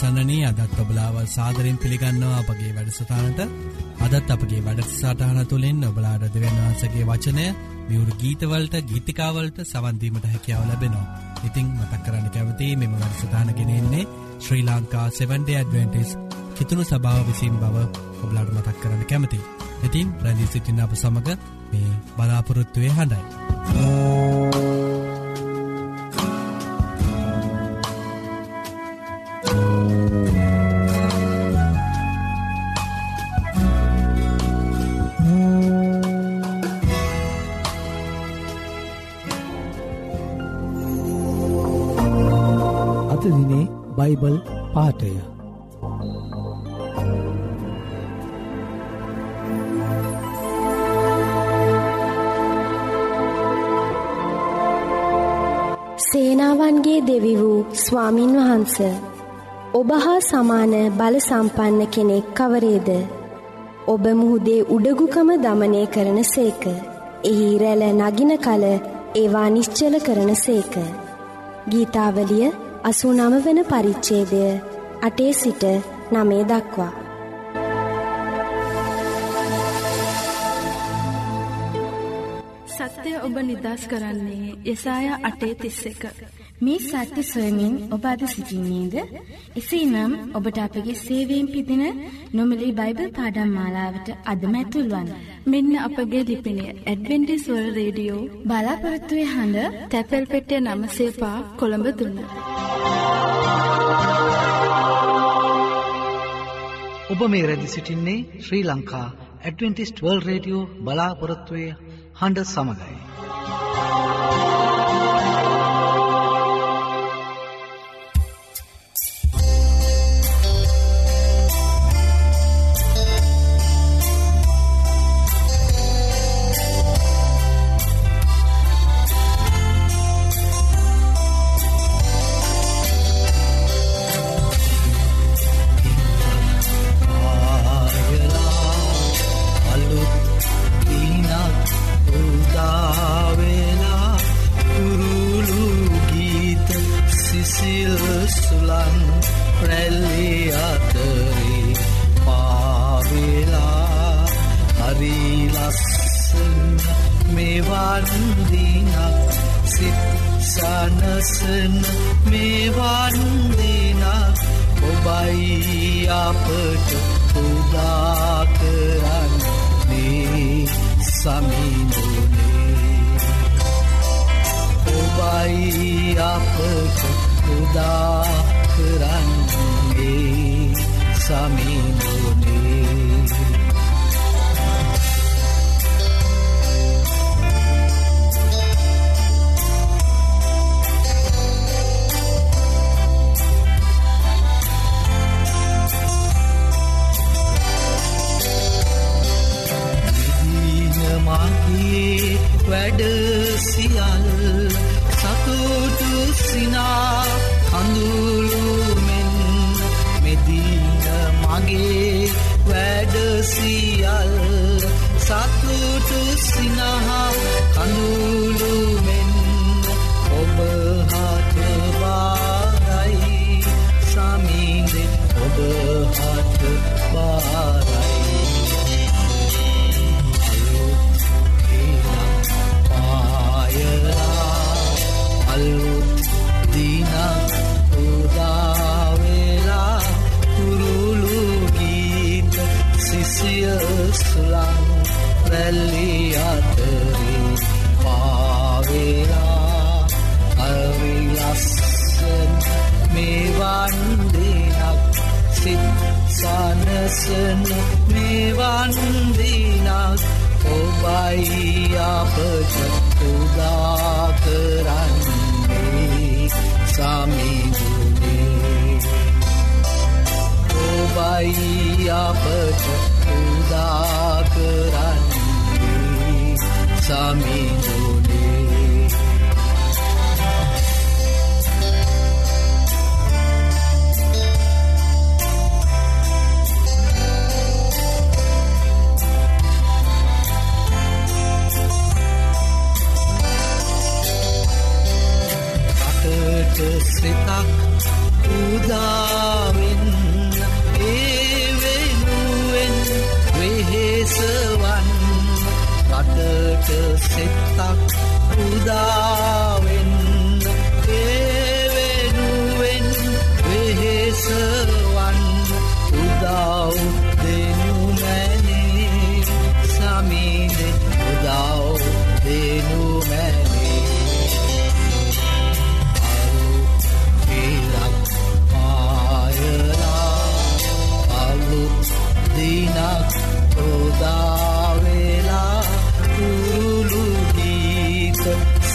ඉතින් අසන්නනී අදත් ඔබලාව සාදරෙන් පිළිගන්නවා අපගේ වැඩසටානට අදත් අපගේ වැඩසටාන තුළින් ඔබලාඩ දෙවන්වහන්සගේ වචනය මියවරු ගීතවලට ගීතිකාවලට සවන්දීමට හැකියාව ලැබෙනවා. ඉතිං මතක් කරන්න කැවති මෙම වැඩසටානගෙනෙන්නේ ශ්‍රී ලංකා 7ඩ ඇඩවෙන්ටිස් කිතුුණු සභාව විසින් බව ඔබලාඩ මතක් කරන්න කැමති. ඉතින් ප්‍රැදිී සිටින්න අප සමඟ මේ බලාපොරොත්තුවය හඬයි. බයිබල් පාටය සේනාවන්ගේ දෙවි වූ ස්වාමින් වහන්ස ඔබ හා සමාන බල සම්පන්න කෙනෙක් කවරේද? ඔබ මුහුදේ උඩගුකම දමනය කරන සේක. එහි රැල නගින කල ඒවා නිශ්චල කරන සේක. ගීතාවලිය අසූ නම වන පරිච්චේදය අටේ සිට නමේ දක්වා. සත්‍යය ඔබ නිදස් කරන්නේ යසාය අටේ තිස්ස එක. මේ සත්‍ය සොයමින් ඔබ අද සිසිින්නේද? එසේ නම් ඔබට අපගේ සේවයෙන් පිදින නොමලි බයිබල් පාඩම් මාලාවට අදමැතුල්වන්. මෙන්න අපගේ ලිපිනය ඇඩවෙන්ටිස්වල් රේඩියෝ බලාපොරත්තුවය හඬ තැපැල් පෙටිය නමසේපා කොළඹ දුන්න. ඔබ මේ රැදි සිටින්නේ Sri Lanka Adventist World Radio බලාපොරොත්තුවය හඬ සමඟයි. ඔබට උදා කරන්නේ සමිනුවනේ Allah.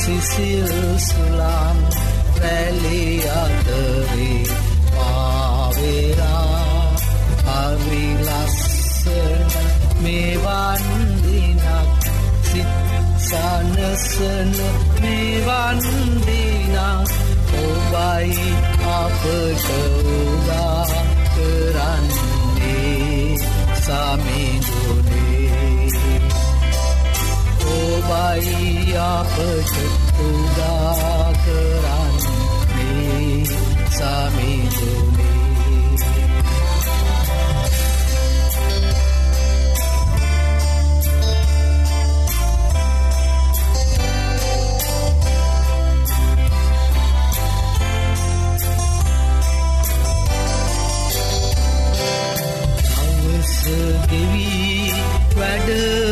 සිසිල් සුලම් රැලි අතරේ පාවෙලා. හරි ලස්සන මෙවන් දිනක් සිත් සනසන මෙවන් දිනක් ඔබයි අපට උදා කරන්නේ. සමිඳුනේ ඔබයි අපට උදා කරන්නේ. සමිඳුනේ ගෙවී වැඩවරන්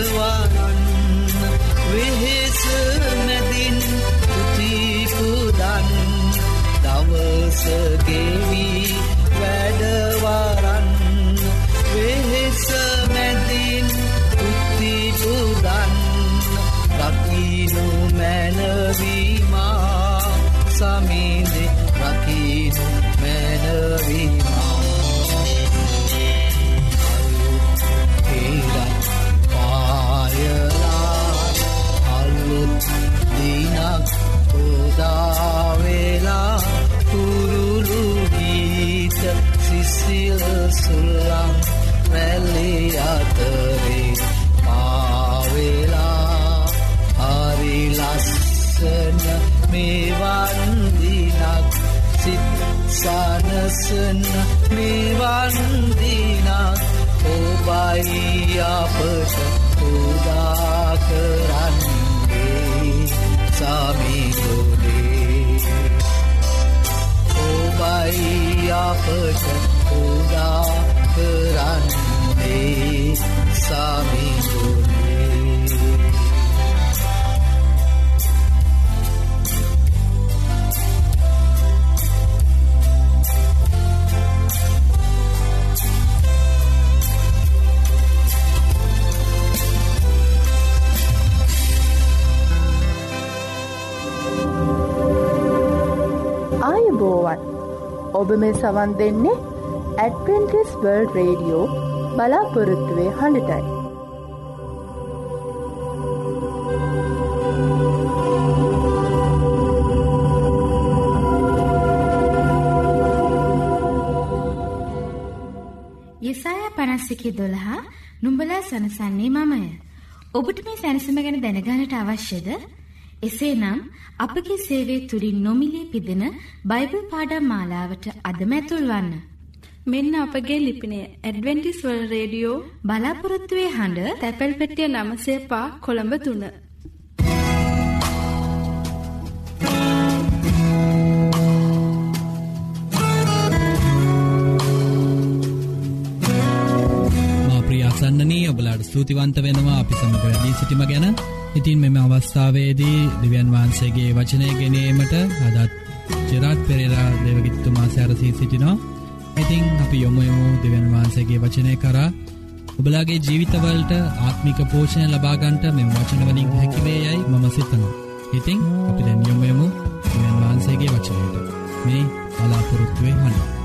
මෙවන් දිනක් සිත් සනසන මෙවන් දිනක් ඔබයි අපට උදා කරන්නේ. සමිදුනේ ඔබයි අපට උදා කරන්නේ. සමිදුනේ ආයුබෝවන් ඔබ මේ සවන් දෙන්නේ ඇඩවෙන්ටිස් වර්ල්ඩ් රේඩියෝ බලාපොරොත්තුවේ හඬටයි. යෙසායා 51 12 නුඹලා සනසන්නේ මමය. ඔබට මේ සැනසීම ගැන දැනගන්නට අවශ්‍යද? එසේනම් අපගේ සේවය තුලින් නොමිලේ පිදෙන බයිබල් පාඩම් මාලාවට අදම ඇතුල් වන්න. මෙන්න අපගේ ලිපිනය ඇඩවෙන්ටිස් වර්ල්ඩ් රේඩියෝ බලාපොරොත්තු වේ හඬ තැපැල් පෙට්ටිය 905 කොළඹ 3. මා ප්‍රියාසන්නනී ඔබලාට ස්තුතිවන්ත වෙනවා අපි සමඟ වැඩී සිටිම ගැන ඉතින් මෙම අවස්ථාවේදී දෙවියන් වහන්සේගේ වචනය ගෙනීමට අදත් චෙරාට් පෙරේරා දෙවගිත්තුමා සැරසී සිටිනවා ඉතිං අපි යොමුයමු දෙවන් වහන්සේගේ වචනය කරා ඔබලාගේ ජීවිතවලට ආත්මික පෝෂණය ලබාගන්ට මෙම වචනවලින් හැකිවේ යයි මම සිතනවා. ඉතිං අපි දැන් යොමුයමු දෙවන් වහන්සේගේ වචනයට මේ බලාපොරොත්තුවේ හඬ.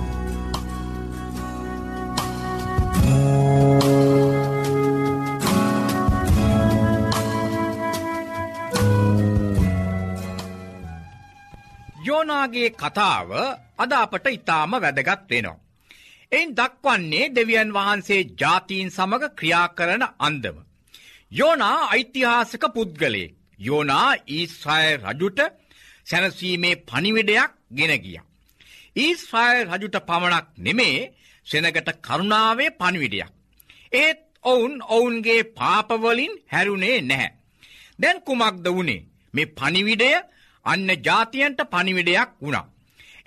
යෝනාගේ කතාව අද අපට ඉතාම වැදගත් වෙනවා. එයින් දක්වන්නේ දෙවියන් වහන්සේ ජාතීන් සමඟ ක්‍රියා කරන අන්දම. යෝනා ඓතිහාසක පුද්ගලේ යෝනා ඊස්්‍රය රජුට සැනසීමේ පනිවිඩයක් ගෙන ගිය. ඊස්්‍රය රජුට පමණක් නෙමේ සෙනගට කරුණාවේ පනිවිඩයක්. ඒත් ඔවුන් ඔවුන්ගේ පාපවලින් හැරුණේ නැහැ. දැන් කුමක්ද වුණේ මේ පනිවිඩය අන්න ජාතියන්ට පනිවිඩයක් වුණා.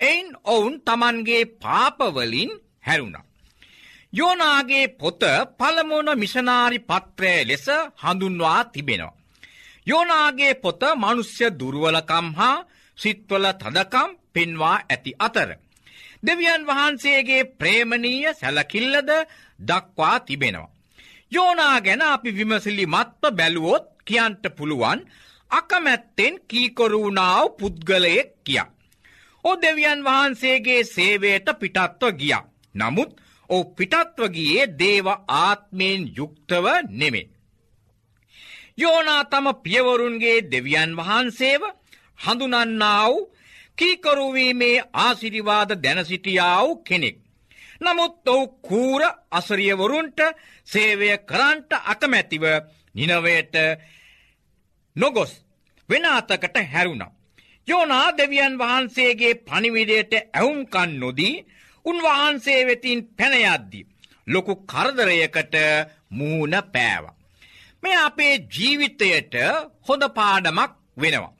එයින් ඔවුන් තමන්ගේ පාපවලින් හැරුණා. යෝනාගේ පොත පළමුුණ මිෂනාරි පත්‍රය ලෙස හඳුන්වා තිබෙනවා. යෝනාගේ පොත මනුස්්‍ය දුරුවලකම් හා සිත්වල තදකම් පෙන්වා ඇති අතර. දෙවියන් වහන්සේගේ ප්‍රේමණීය සැලකිල්ලද දක්වා තිබෙනවා. යෝනා ගැන අපි විමසිලි මත්ව බැලුවොත් කියන්ට පුළුවන් අකමැත්තෙන් කීකොරුණාව පුද්ගලයෙක් කියා. ඕ දෙවියන් වහන්සේගේ සේවයට පිටත්ව ගිය. නමුත් ඕ පිටත්ව ගියේ දේව ආත්මයෙන් යුක්තව නෙමේ. යෝනා තම පියවරුන්ගේ දෙවියන් වහන්සේව හඳුනන්නාව කීකරුවීමේ ආසිරිවාද දැනසිටියාව කෙනෙක්. නමුත් ඔවු කූර අසරියවරුන්ට සේවය කරන්ට අකමැතිව නිනවයට නොගොස් වෙන අතකට හැරුණා. යෝනා දෙවියන් වහන්සේගේ පනිවිඩයට ඇවුම්කන් නොදී උන්වහන්සේ වෙතින් පැනයද්දි. ලොකු කරදරයකට මූුණ පෑව. මේ අපේ ජීවිතයට හොඳ පාඩමක් වෙනවා.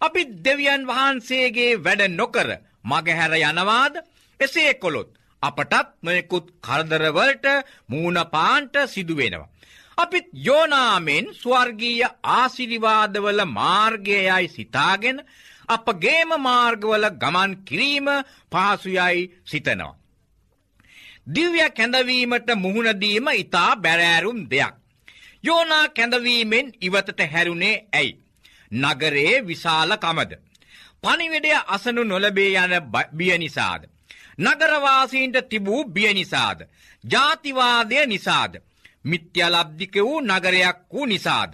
අපි දෙවියන් වහන්සේගේ වැඩ නොකර මගහැර යනවාද එසේ කොළොත් අපටත් නොයකුත් කරදරවලට මූුණපාන්ට සිදුවෙනවා. අපිත් යෝනාමෙන් ස්වර්ගීය ආසිරිවාදවල මාර්ගයයි සිතාගෙන අපගේම මාර්ගවල ගමන් කිරීම පහසුයයි සිතනවා. දිව්‍ය කැඳවීමට මුහුණදීම ඉතා බැරෑරුම් දෙයක්. යෝනා කැඳවීමෙන් ඉවතට හැරුණේ ඇයි. නගරේ විශාල කමද. පනිවිඩය අසනු නොලබේ යන බිය නිසාද. නගරවාසීන්ට තිබූ බිය නිසාද. ජාතිවාදය නිසාද. මිත්‍යලබ්ධික වූ නගරයක් වූ නිසාද.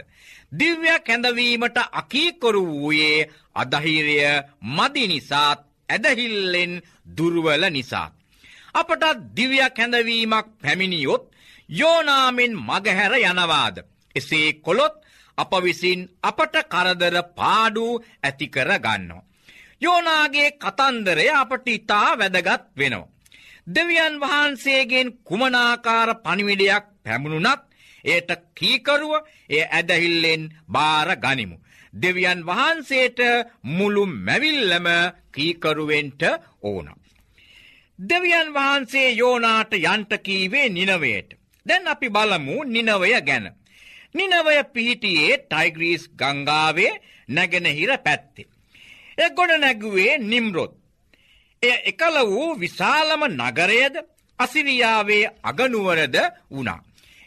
දිව්‍ය කැඳවීමට අකීකොරු වූයේ අදහිරය මදි නිසාත් ඇදහිල්ලෙන් දුර්වල නිසා. අපට දිව්‍ය කැඳවීමක් පැමිණියොත් යෝනාමෙන් මගහැර යනවාද. එසේ කොළොත් අප විසින් අපට කරදර පාඩු ඇතිකර ගන්නවා. යෝනාගේ කතන්දරය අපට ඉතා වැදගත් වෙනවා. දෙවියන් වහන්සේගෙන් කුමනාකාර පනිවිඩයක් පැමුණුනත් ඒට කීකරුව එය ඇදහිල්ලෙන් බාර ගනිමු. දෙවියන් වහන්සේට මුළු මැවිල්ලම කීකරුවෙන්ට ඕන. දෙවියන් වහන්සේ යෝනාට යන්ටකීවේ නිනවයට. දැන් අපි බලමු නිනවය ගැන. නිනවය පිහිටියේ ටයිග්‍රීස් ගංගාවේ නැගෙනහිර පැත්තේ. එ ගොඩ නැගුවේ නිම්රොත්. එය එකල වූ විශාලම නගරයද අසිරියාවේ අගනුවරද වුණා.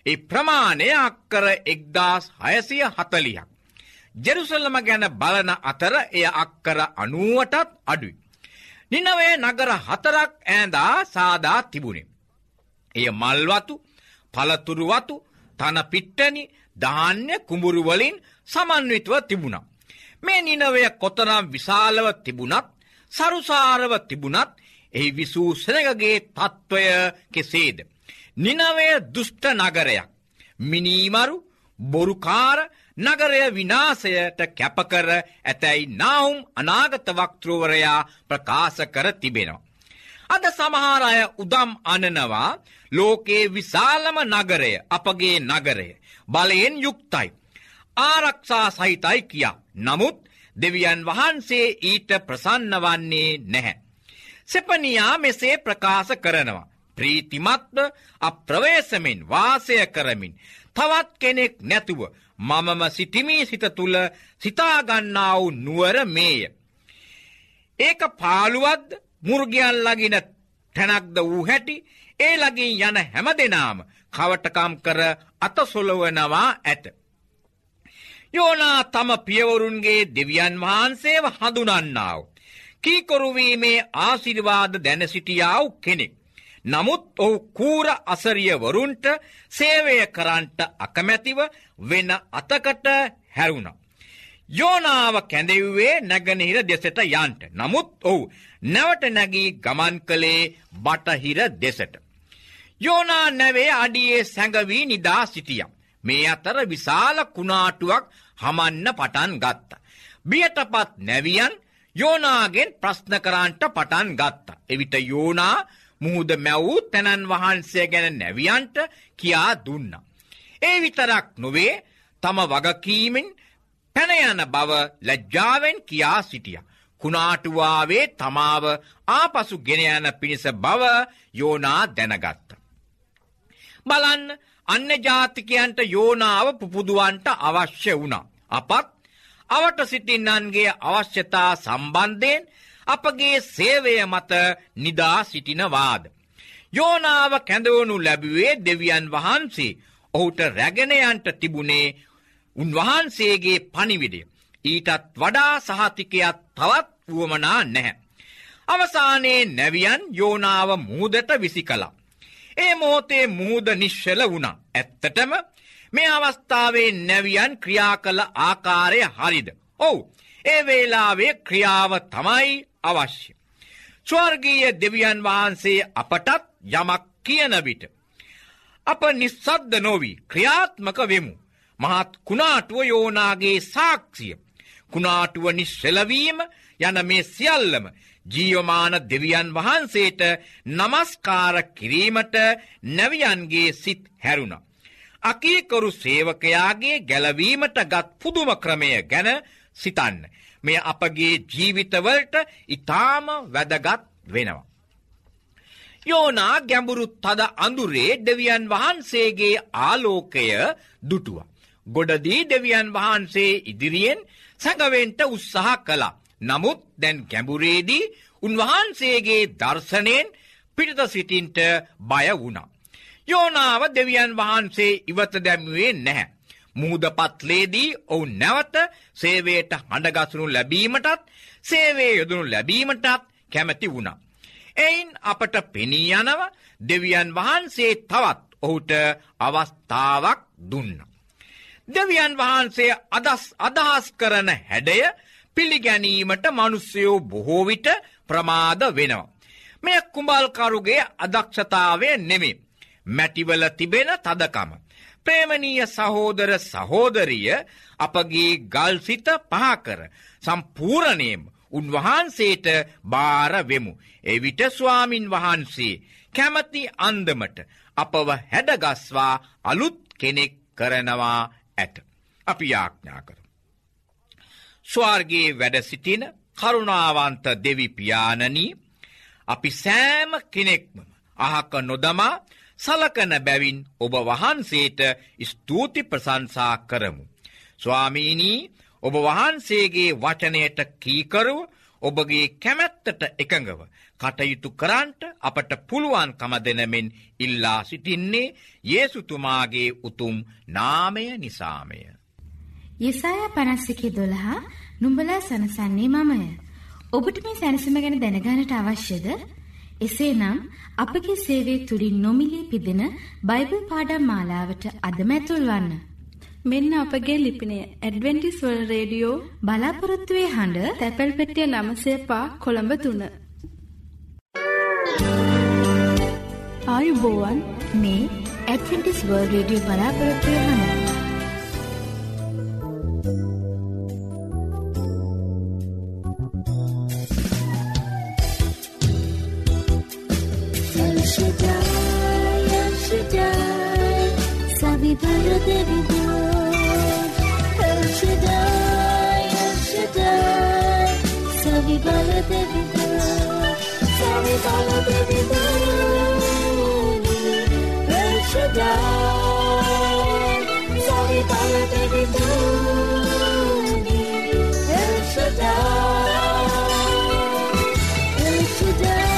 ඒ ප්‍රමාණය අක්කර එක්දාස් හයසිය හතලියක්. ජෙරුසල්ලම ගැන බලන අතර එය අක්කර අනුවටත් අඩුයි. නිනවේ නගර හතරක් ඈඳා සාදා තිබුණේ. එය මල්වතු පලතුරුවතු තන පිට්ටනි ධාන්‍ය කුඹුරුවලින් සමන්විතව තිබුණා. මේ නිනවය කොතනම් විශාලව තිබුණත් සරුසාරව තිබුණත් එහි විසූ සෙනගගේ තත්ත්වය කෙසේද. නිනවය දුෂ්ට නගරයක්. මිනීමරු බොරුකාර නගරය විනාසයට කැපකර ඇතැයි නාවුම් අනාගත වක්තෘවරයා ප්‍රකාශ කර තිබෙනවා. අද සමහාරය උදම් අනනවා ලෝකයේ විශාලම නගරය අපගේ නගරය බලයෙන් යුක්තයි. ආරක්ෂා සහිතයි කියා. නමුත් දෙවියන් වහන්සේ ඊට ප්‍රසන්න වන්නේ නැහැ. සෙපනියා මෙසේ ප්‍රකාශ කරනවා. ප්‍රීතිමත්ව අප්‍රවේශමෙන් වාසය කරමින් තවත් කෙනෙක් නැතුව මමම සිටිමී සිත තුළ සිතාගන්නාව නුවර මේය. ඒක පාළුවද්ද මුර්ගයන් ලගින තැනක්ද වූ හැටි ඒ ලගින් යන හැම දෙනාම කවටකම් කර අතසොලවනවා ඇත. යෝනා තම පියවරුන්ගේ දෙවියන් වහන්සේව හඳුනන්නාව. කීකොරුවීමේ ආසිරිවාද දැන සිටියාව කෙනෙක්. නමුත් ඔහු කූර අසරියවරුන්ට සේවය කරන්ට අකමැතිව වෙන අතකට හැරුණ. යෝනාව කැඳෙව්වේ නැගනහිර දෙසට යන්ට. නමුත් ඔහු නැවට නැගී ගමන් කළේ බටහිර දෙසට. යෝනා නැවේ අඩියේ සැඟවී නිදා සිටියම්. මේ අතර විශාල කුණාටුවක් හමන්න පටන් ගත්ත. බියටපත් නැවියන් යෝනාගෙන් ප්‍රශ්න කරන්ට පටන් ගත්ත. එවිට යෝනා මුහුද මැවූ තැනන් වහන්සේ ගැන නැවියන්ට කියා දුන්න. ඒ විතරක් නොවේ තම වගකීමෙන් පැනයන බව ලැජ්ජාවෙන් කියා සිටිය. කුණාටුවාවේ තමාව ආපසු ගෙනයන පිණිස බව යෝනා දැනගත්ත. බලන්න අන්න ජාතිකයන්ට යෝනාව පුපුදුවන්ට අවශ්‍ය වුණා. අපත් අවට සිටින්නන්ගේ අවශ්‍යතා සම්බන්ධයෙන් අපගේ සේවය මත නිදා සිටිනවාද. යෝනාව කැඳවනු ලැබුවේ දෙවියන් වහන්සේ ඔහුට රැගෙනයන්ට තිබුණේ උන්වහන්සේගේ පනිවිඩය. ඊටත් වඩා සහතිකයක් තවත් වුවමනා නැහැ. අවසානයේ නැවියන් යෝනාව මුහදට විසි කලා. ඒ මෝතේ මුහද නිශ්ෂල වුණා. ඇත්තටම මේ අවස්ථාවේ නැවියන් ක්‍රියා කළ ආකාරය හරිද. ඔවු ඒ වේලාවේ ක්‍රියාව තමයි අවශ්‍ය. ස්වර්ගීය දෙවියන් වහන්සේ අපටත් යමක් කියන විට. අප නිස්සද්ද නොවී ක්‍රියාත්මක වෙමු. මහත් කුණාටුව යෝනාගේ සාක්ෂිය. කුණාටුව නිශ්සලවීම යන මේ සියල්ලම ජීවමාන දෙවියන් වහන්සේට නමස්කාර කිරීමට නැවියන්ගේ සිත් හැරුණ. අකීකරු සේවකයාගේ ගැලවීමට ගත් පුදුම ක්‍රමය ගැන සිතන්න. මෙය අපගේ ජීවිතවලට ඉතාම වැදගත් වෙනවා. යෝනා ගැඹුරු තද අඳුරේ දෙවියන් වහන්සේගේ ආලෝකය දුටුව. ගොඩදී දෙවියන් වහන්සේ ඉදිරියෙන් සැඟවෙන්ට උත්සාහ කළා. නමුත් දැන් ගැඹුරේදී උන්වහන්සේගේ දර්ශනයෙන් පිටත සිටින්ට බය වුණා. යෝනාව දෙවියන් වහන්සේ ඉවත දැම්වේ නැහැ. මුහදපත්ලේදී ඔවු නැවත සේවයට හඬගසනු ලැබීමටත් සේවේ යොදනු ලැබීමටත් කැමැති වුණා. එයින් අපට පෙනී යනව දෙවියන් වහන්සේ තවත් ඔහුට අවස්ථාවක් දුන්න. දෙවියන් වහන්සේ අදස් අදහස් කරන හැඩය පිළිගැනීමට මනුස්සයෝ බොහෝවිට ප්‍රමාද වෙනවා. මෙය කුඹල්කරුගේ අදක්ෂතාවය නෙමේ. මැටිවල තිබෙන තදකම. ප්‍රේමණීය සහෝදර සහෝදරිය අපගේ ගල්සිත පහකර සම්පූරණයම උන්වහන්සේට භාරවෙමු. එවිට ස්වාමින් වහන්සේ කැමති අන්දමට අපව හැඩගස්වා අලුත් කෙනෙක් කරනවා ඇත. අපි යාඥා කර. ස්වාර්ගේ වැඩ සිටින කරුණාවන්ත දෙවිපානනී අපි සෑම කෙනෙක්ම අහක නොදමා සලකන බැවින් ඔබ වහන්සේට ස්තුති ප්‍රසංසා කරමු. ස්වාමීනී ඔබ වහන්සේගේ වචනයට කීකරුව ඔබගේ කැමැත්තට එකඟව කටයුතු කරන්ට අපට පුළුවන්කම දෙනමෙන් ඉල්ලා සිටින්නේ ඒසුතුමාගේ උතුම් නාමය නිසාමය. යෙසාය පනස්සිකි දොළහා නුඹලා සනසන්නේ මමය. ඔබට මේ සැනසම ගැන දැනගානට අවශ්‍යද? එසේනම් අපගේ සේවයේ තුලින් නොමිලේ පිදෙන බයිබල් පාඩම් මාලාවට අදම ඇතුල්වන්න. මෙන්න අපගේ ලිපිනය ඇඩවෙන්ටිස් වර්ල්ඩ් රේඩියෝ බලාපොරොත්තු වේ හඬ තැපැල් පෙට්ටිය 900 කොළඹ 3. ආයුබෝවන් මේ ඇඩවෙන්ටිස් වර්ල්ඩ් රේඩියෝ බලාපොරොත්තු වේ بلد بدون El Shaddai, El Shaddai Savi بلد بدون Savi بلد بدون El Shaddai Savi بلد بدون El Shaddai El Shaddai,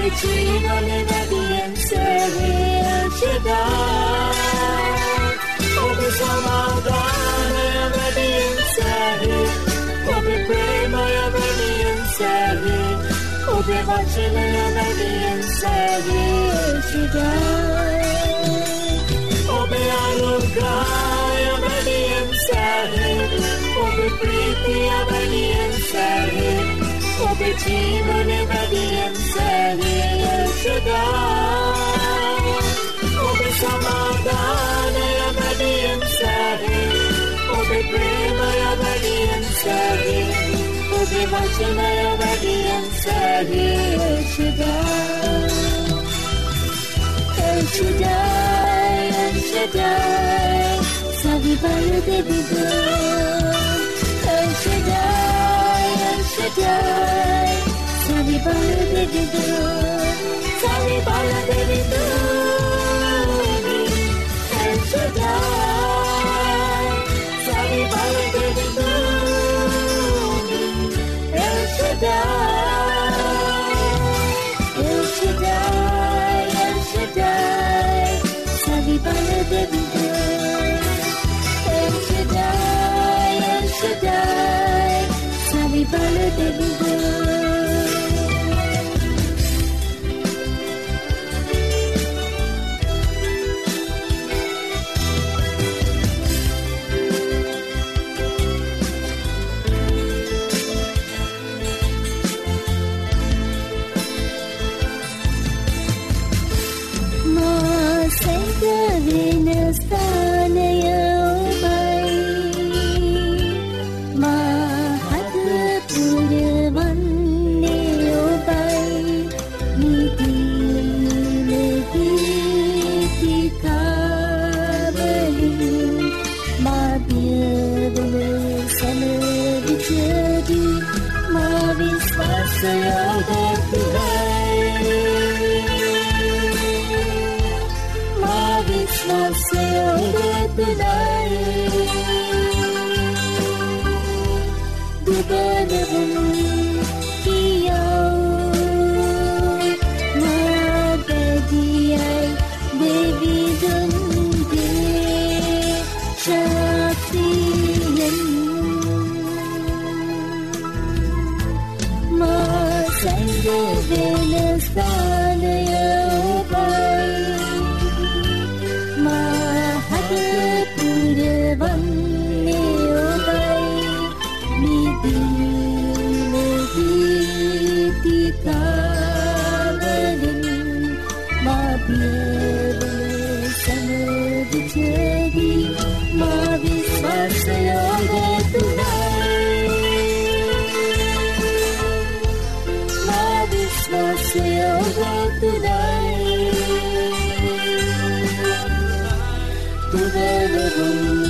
vecinole da diensere ceda Ove samadane ove diensere Ove prema ove diensere Ove ඔබේ අනුග්‍රහය වැඩියෙන් සැවේ ඔබේ ප්‍රීතිය වැඩියෙන් සැවේ ඔබේ ජීවන වැඩියෙන් සැවේ El Shaddai ඔබේ සමාධානය වැඩියෙන් සැවේ ඔබේ ප්‍රේමය වැඩියෙන් සැවේ ඔබේ වචනය වැඩියෙන් සැවේ Shaddai, sabi balo devido. El Shaddai, El Shaddai, sabi balo devido. Sabi balo devido. El baby girl. Shaddai, El Shaddai, Sally Baller, baby. විශ්වාසයෝදතුරයි දුබලවුන් කියෝ today, today, today, today.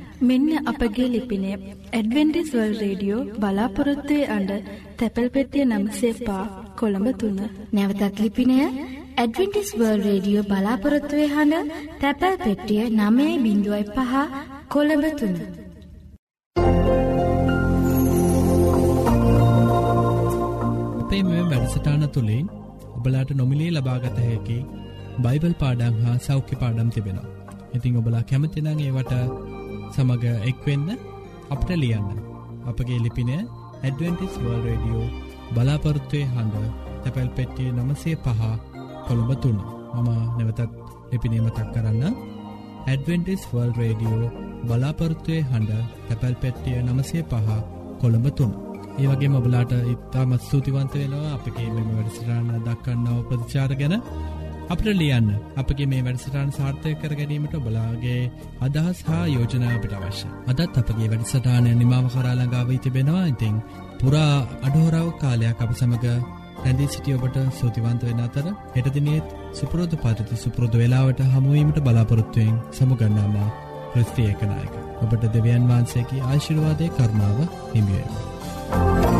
මෙන්න අපගේ ලිපිනය ඇඩවෙන්ටිස් වල් රේඩියෝ බලාපොරොත්තුවේ අඩ තැපැල් පෙටිය නම්සේ පා කොළඹ තුන්න. නැවතත් ලිපිනය ඇඩවෙන්ටිස් වර්ල් රේඩියෝ බලාපොරොත්තුවේ හඬ තැපැල් පෙට්ටිය නමයයි බිඳුවයි පහ කොළඹ තුන්න. අපේ මෙ වැඩසටාන තුළින් ඔබලාට නොමිලේ ලබාගත හැකි බයිබල් පාඩං හා සෞඛ්‍ය පාඩම් තිබෙනවා. ඉතිං ඔබලා කැමතිනං ඒවට සමඟ එක්වෙන්න අපට ලියන්න. අපගේ ලිපින ඇඩවෙන්ටිස් වර්ල් රඩියෝ බලාපොරත්තුවය හඬ තැපැල් පෙට්ටිය නමසේ පහ කොළඹ තුන්න මම නැවතත් ලිපිනීමතක් කරන්න. ඇඩවෙන්ටිස් වර්ල් රේඩියෝ බලාපොරත්තුවය හඬ තැපැල් පෙට්ටිය නමසේ පහ කොළඹ තුන්න ඒ වගේ මොබලාට ඉතාමත් ස්තුතිවන්ත වෙනවා අපගේ මෙම වැඩසිරාණ දක්කන්නාව ප්‍රතිචාර ගැන. අපට ලියන්න අපගේ මේ වැඩසටාන් සාර්ථය කර ගැනීමට බලාගේ අදහස් හා යෝජනා අපිට අවශ්‍ය. අදත් අපගේ වැඩසටානය නිමාව කරාලඟාව තිබෙනවා ඉතිං පුරා අඩහෝරාව කාලයක් අප සමඟ රැඳී සිටිය ඔබට සූතිවන්ත වෙන අතර හෙටදිනෙත් සුපරෝධ පරිති සුපුරෘධ වෙලාවට හමුවීමට බලාපොරොත්තුවයෙන් සමුගන්නාම ප්‍රස්ත්‍රියකනායක ඔබට දෙවියන් වහන්සේකි ආශිර්වාදය කර්මාව හිමිුවෙන්.